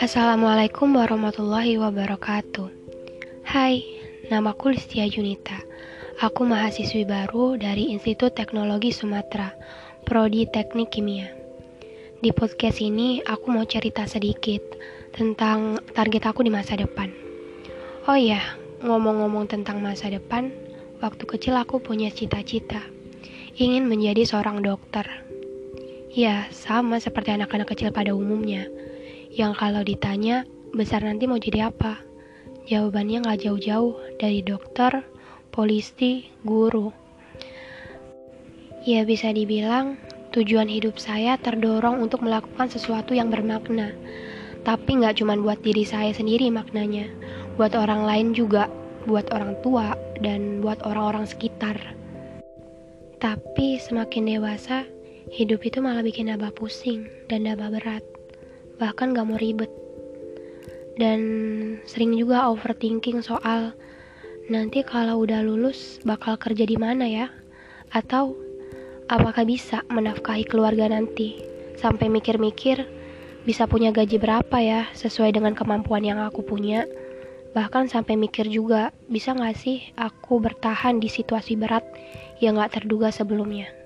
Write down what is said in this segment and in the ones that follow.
Assalamualaikum warahmatullahi wabarakatuh. Hai, namaku Listia Junita. Aku mahasiswi baru dari Institut Teknologi Sumatera Prodi Teknik Kimia. Di podcast ini aku mau cerita sedikit tentang target aku di masa depan. Oh iya, ngomong-ngomong tentang masa depan Waktu kecil aku punya cita-cita. Ingin menjadi seorang dokter Ya, sama seperti anak-anak kecil pada umumnya yang kalau ditanya besar nanti mau jadi apa? Jawabannya nggak jauh-jauh dari dokter, polisi, guru. Ya bisa dibilang tujuan hidup saya terdorong untuk melakukan sesuatu yang bermakna. Tapi nggak cuma buat diri saya sendiri maknanya, buat orang lain juga, buat orang tua, dan buat orang-orang sekitar. Tapi semakin dewasa, hidup itu malah bikin abah pusing dan abah berat bahkan gak mau ribet. Dan sering juga overthinking soal nanti kalau udah lulus bakal kerja di mana ya? Atau apakah bisa menafkahi keluarga nanti? Sampai mikir-mikir bisa punya gaji berapa ya sesuai dengan kemampuan yang aku punya? Bahkan sampai mikir juga bisa gak sih aku bertahan di situasi berat yang gak terduga sebelumnya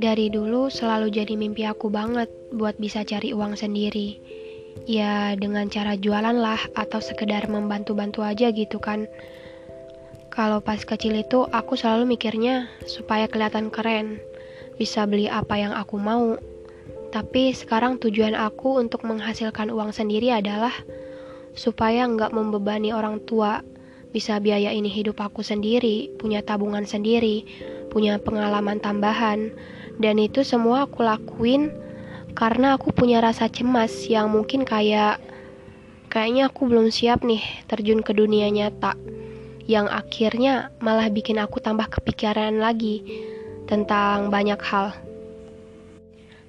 dari dulu selalu jadi mimpi aku banget buat bisa cari uang sendiri. Ya dengan cara jualan lah atau sekedar membantu-bantu aja gitu kan. Kalau pas kecil itu aku selalu mikirnya supaya kelihatan keren, bisa beli apa yang aku mau. Tapi sekarang tujuan aku untuk menghasilkan uang sendiri adalah supaya nggak membebani orang tua, bisa biaya ini hidup aku sendiri, punya tabungan sendiri, punya pengalaman tambahan, dan itu semua aku lakuin karena aku punya rasa cemas yang mungkin kayak kayaknya aku belum siap nih terjun ke dunia nyata yang akhirnya malah bikin aku tambah kepikiran lagi tentang banyak hal.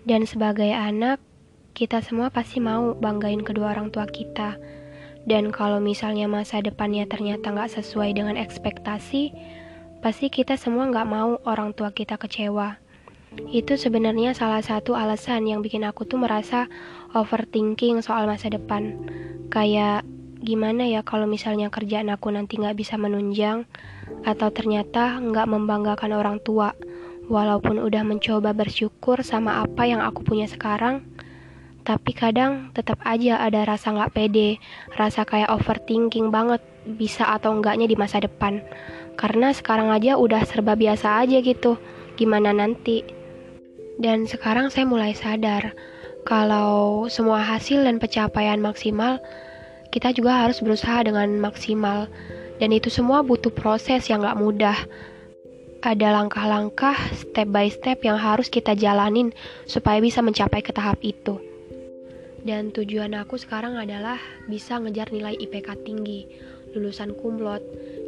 Dan sebagai anak, kita semua pasti mau banggain kedua orang tua kita. Dan kalau misalnya masa depannya ternyata nggak sesuai dengan ekspektasi, pasti kita semua nggak mau orang tua kita kecewa. Itu sebenarnya salah satu alasan yang bikin aku tuh merasa overthinking soal masa depan. Kayak gimana ya kalau misalnya kerjaan aku nanti nggak bisa menunjang atau ternyata nggak membanggakan orang tua. Walaupun udah mencoba bersyukur sama apa yang aku punya sekarang, tapi kadang tetap aja ada rasa nggak pede, rasa kayak overthinking banget bisa atau enggaknya di masa depan. Karena sekarang aja udah serba biasa aja gitu, gimana nanti? Dan sekarang saya mulai sadar kalau semua hasil dan pencapaian maksimal kita juga harus berusaha dengan maksimal dan itu semua butuh proses yang gak mudah. Ada langkah-langkah step by step yang harus kita jalanin supaya bisa mencapai ke tahap itu. Dan tujuan aku sekarang adalah bisa ngejar nilai IPK tinggi, lulusan kumlot,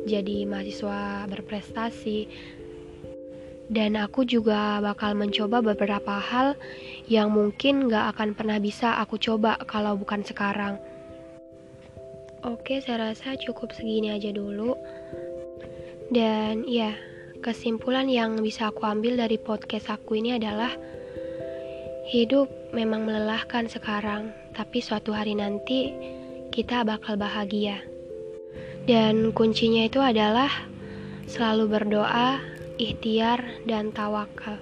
jadi mahasiswa berprestasi, dan aku juga bakal mencoba beberapa hal yang mungkin gak akan pernah bisa aku coba kalau bukan sekarang. Oke, saya rasa cukup segini aja dulu. Dan ya, kesimpulan yang bisa aku ambil dari podcast aku ini adalah hidup memang melelahkan sekarang, tapi suatu hari nanti kita bakal bahagia. Dan kuncinya itu adalah selalu berdoa ikhtiar, dan tawakal.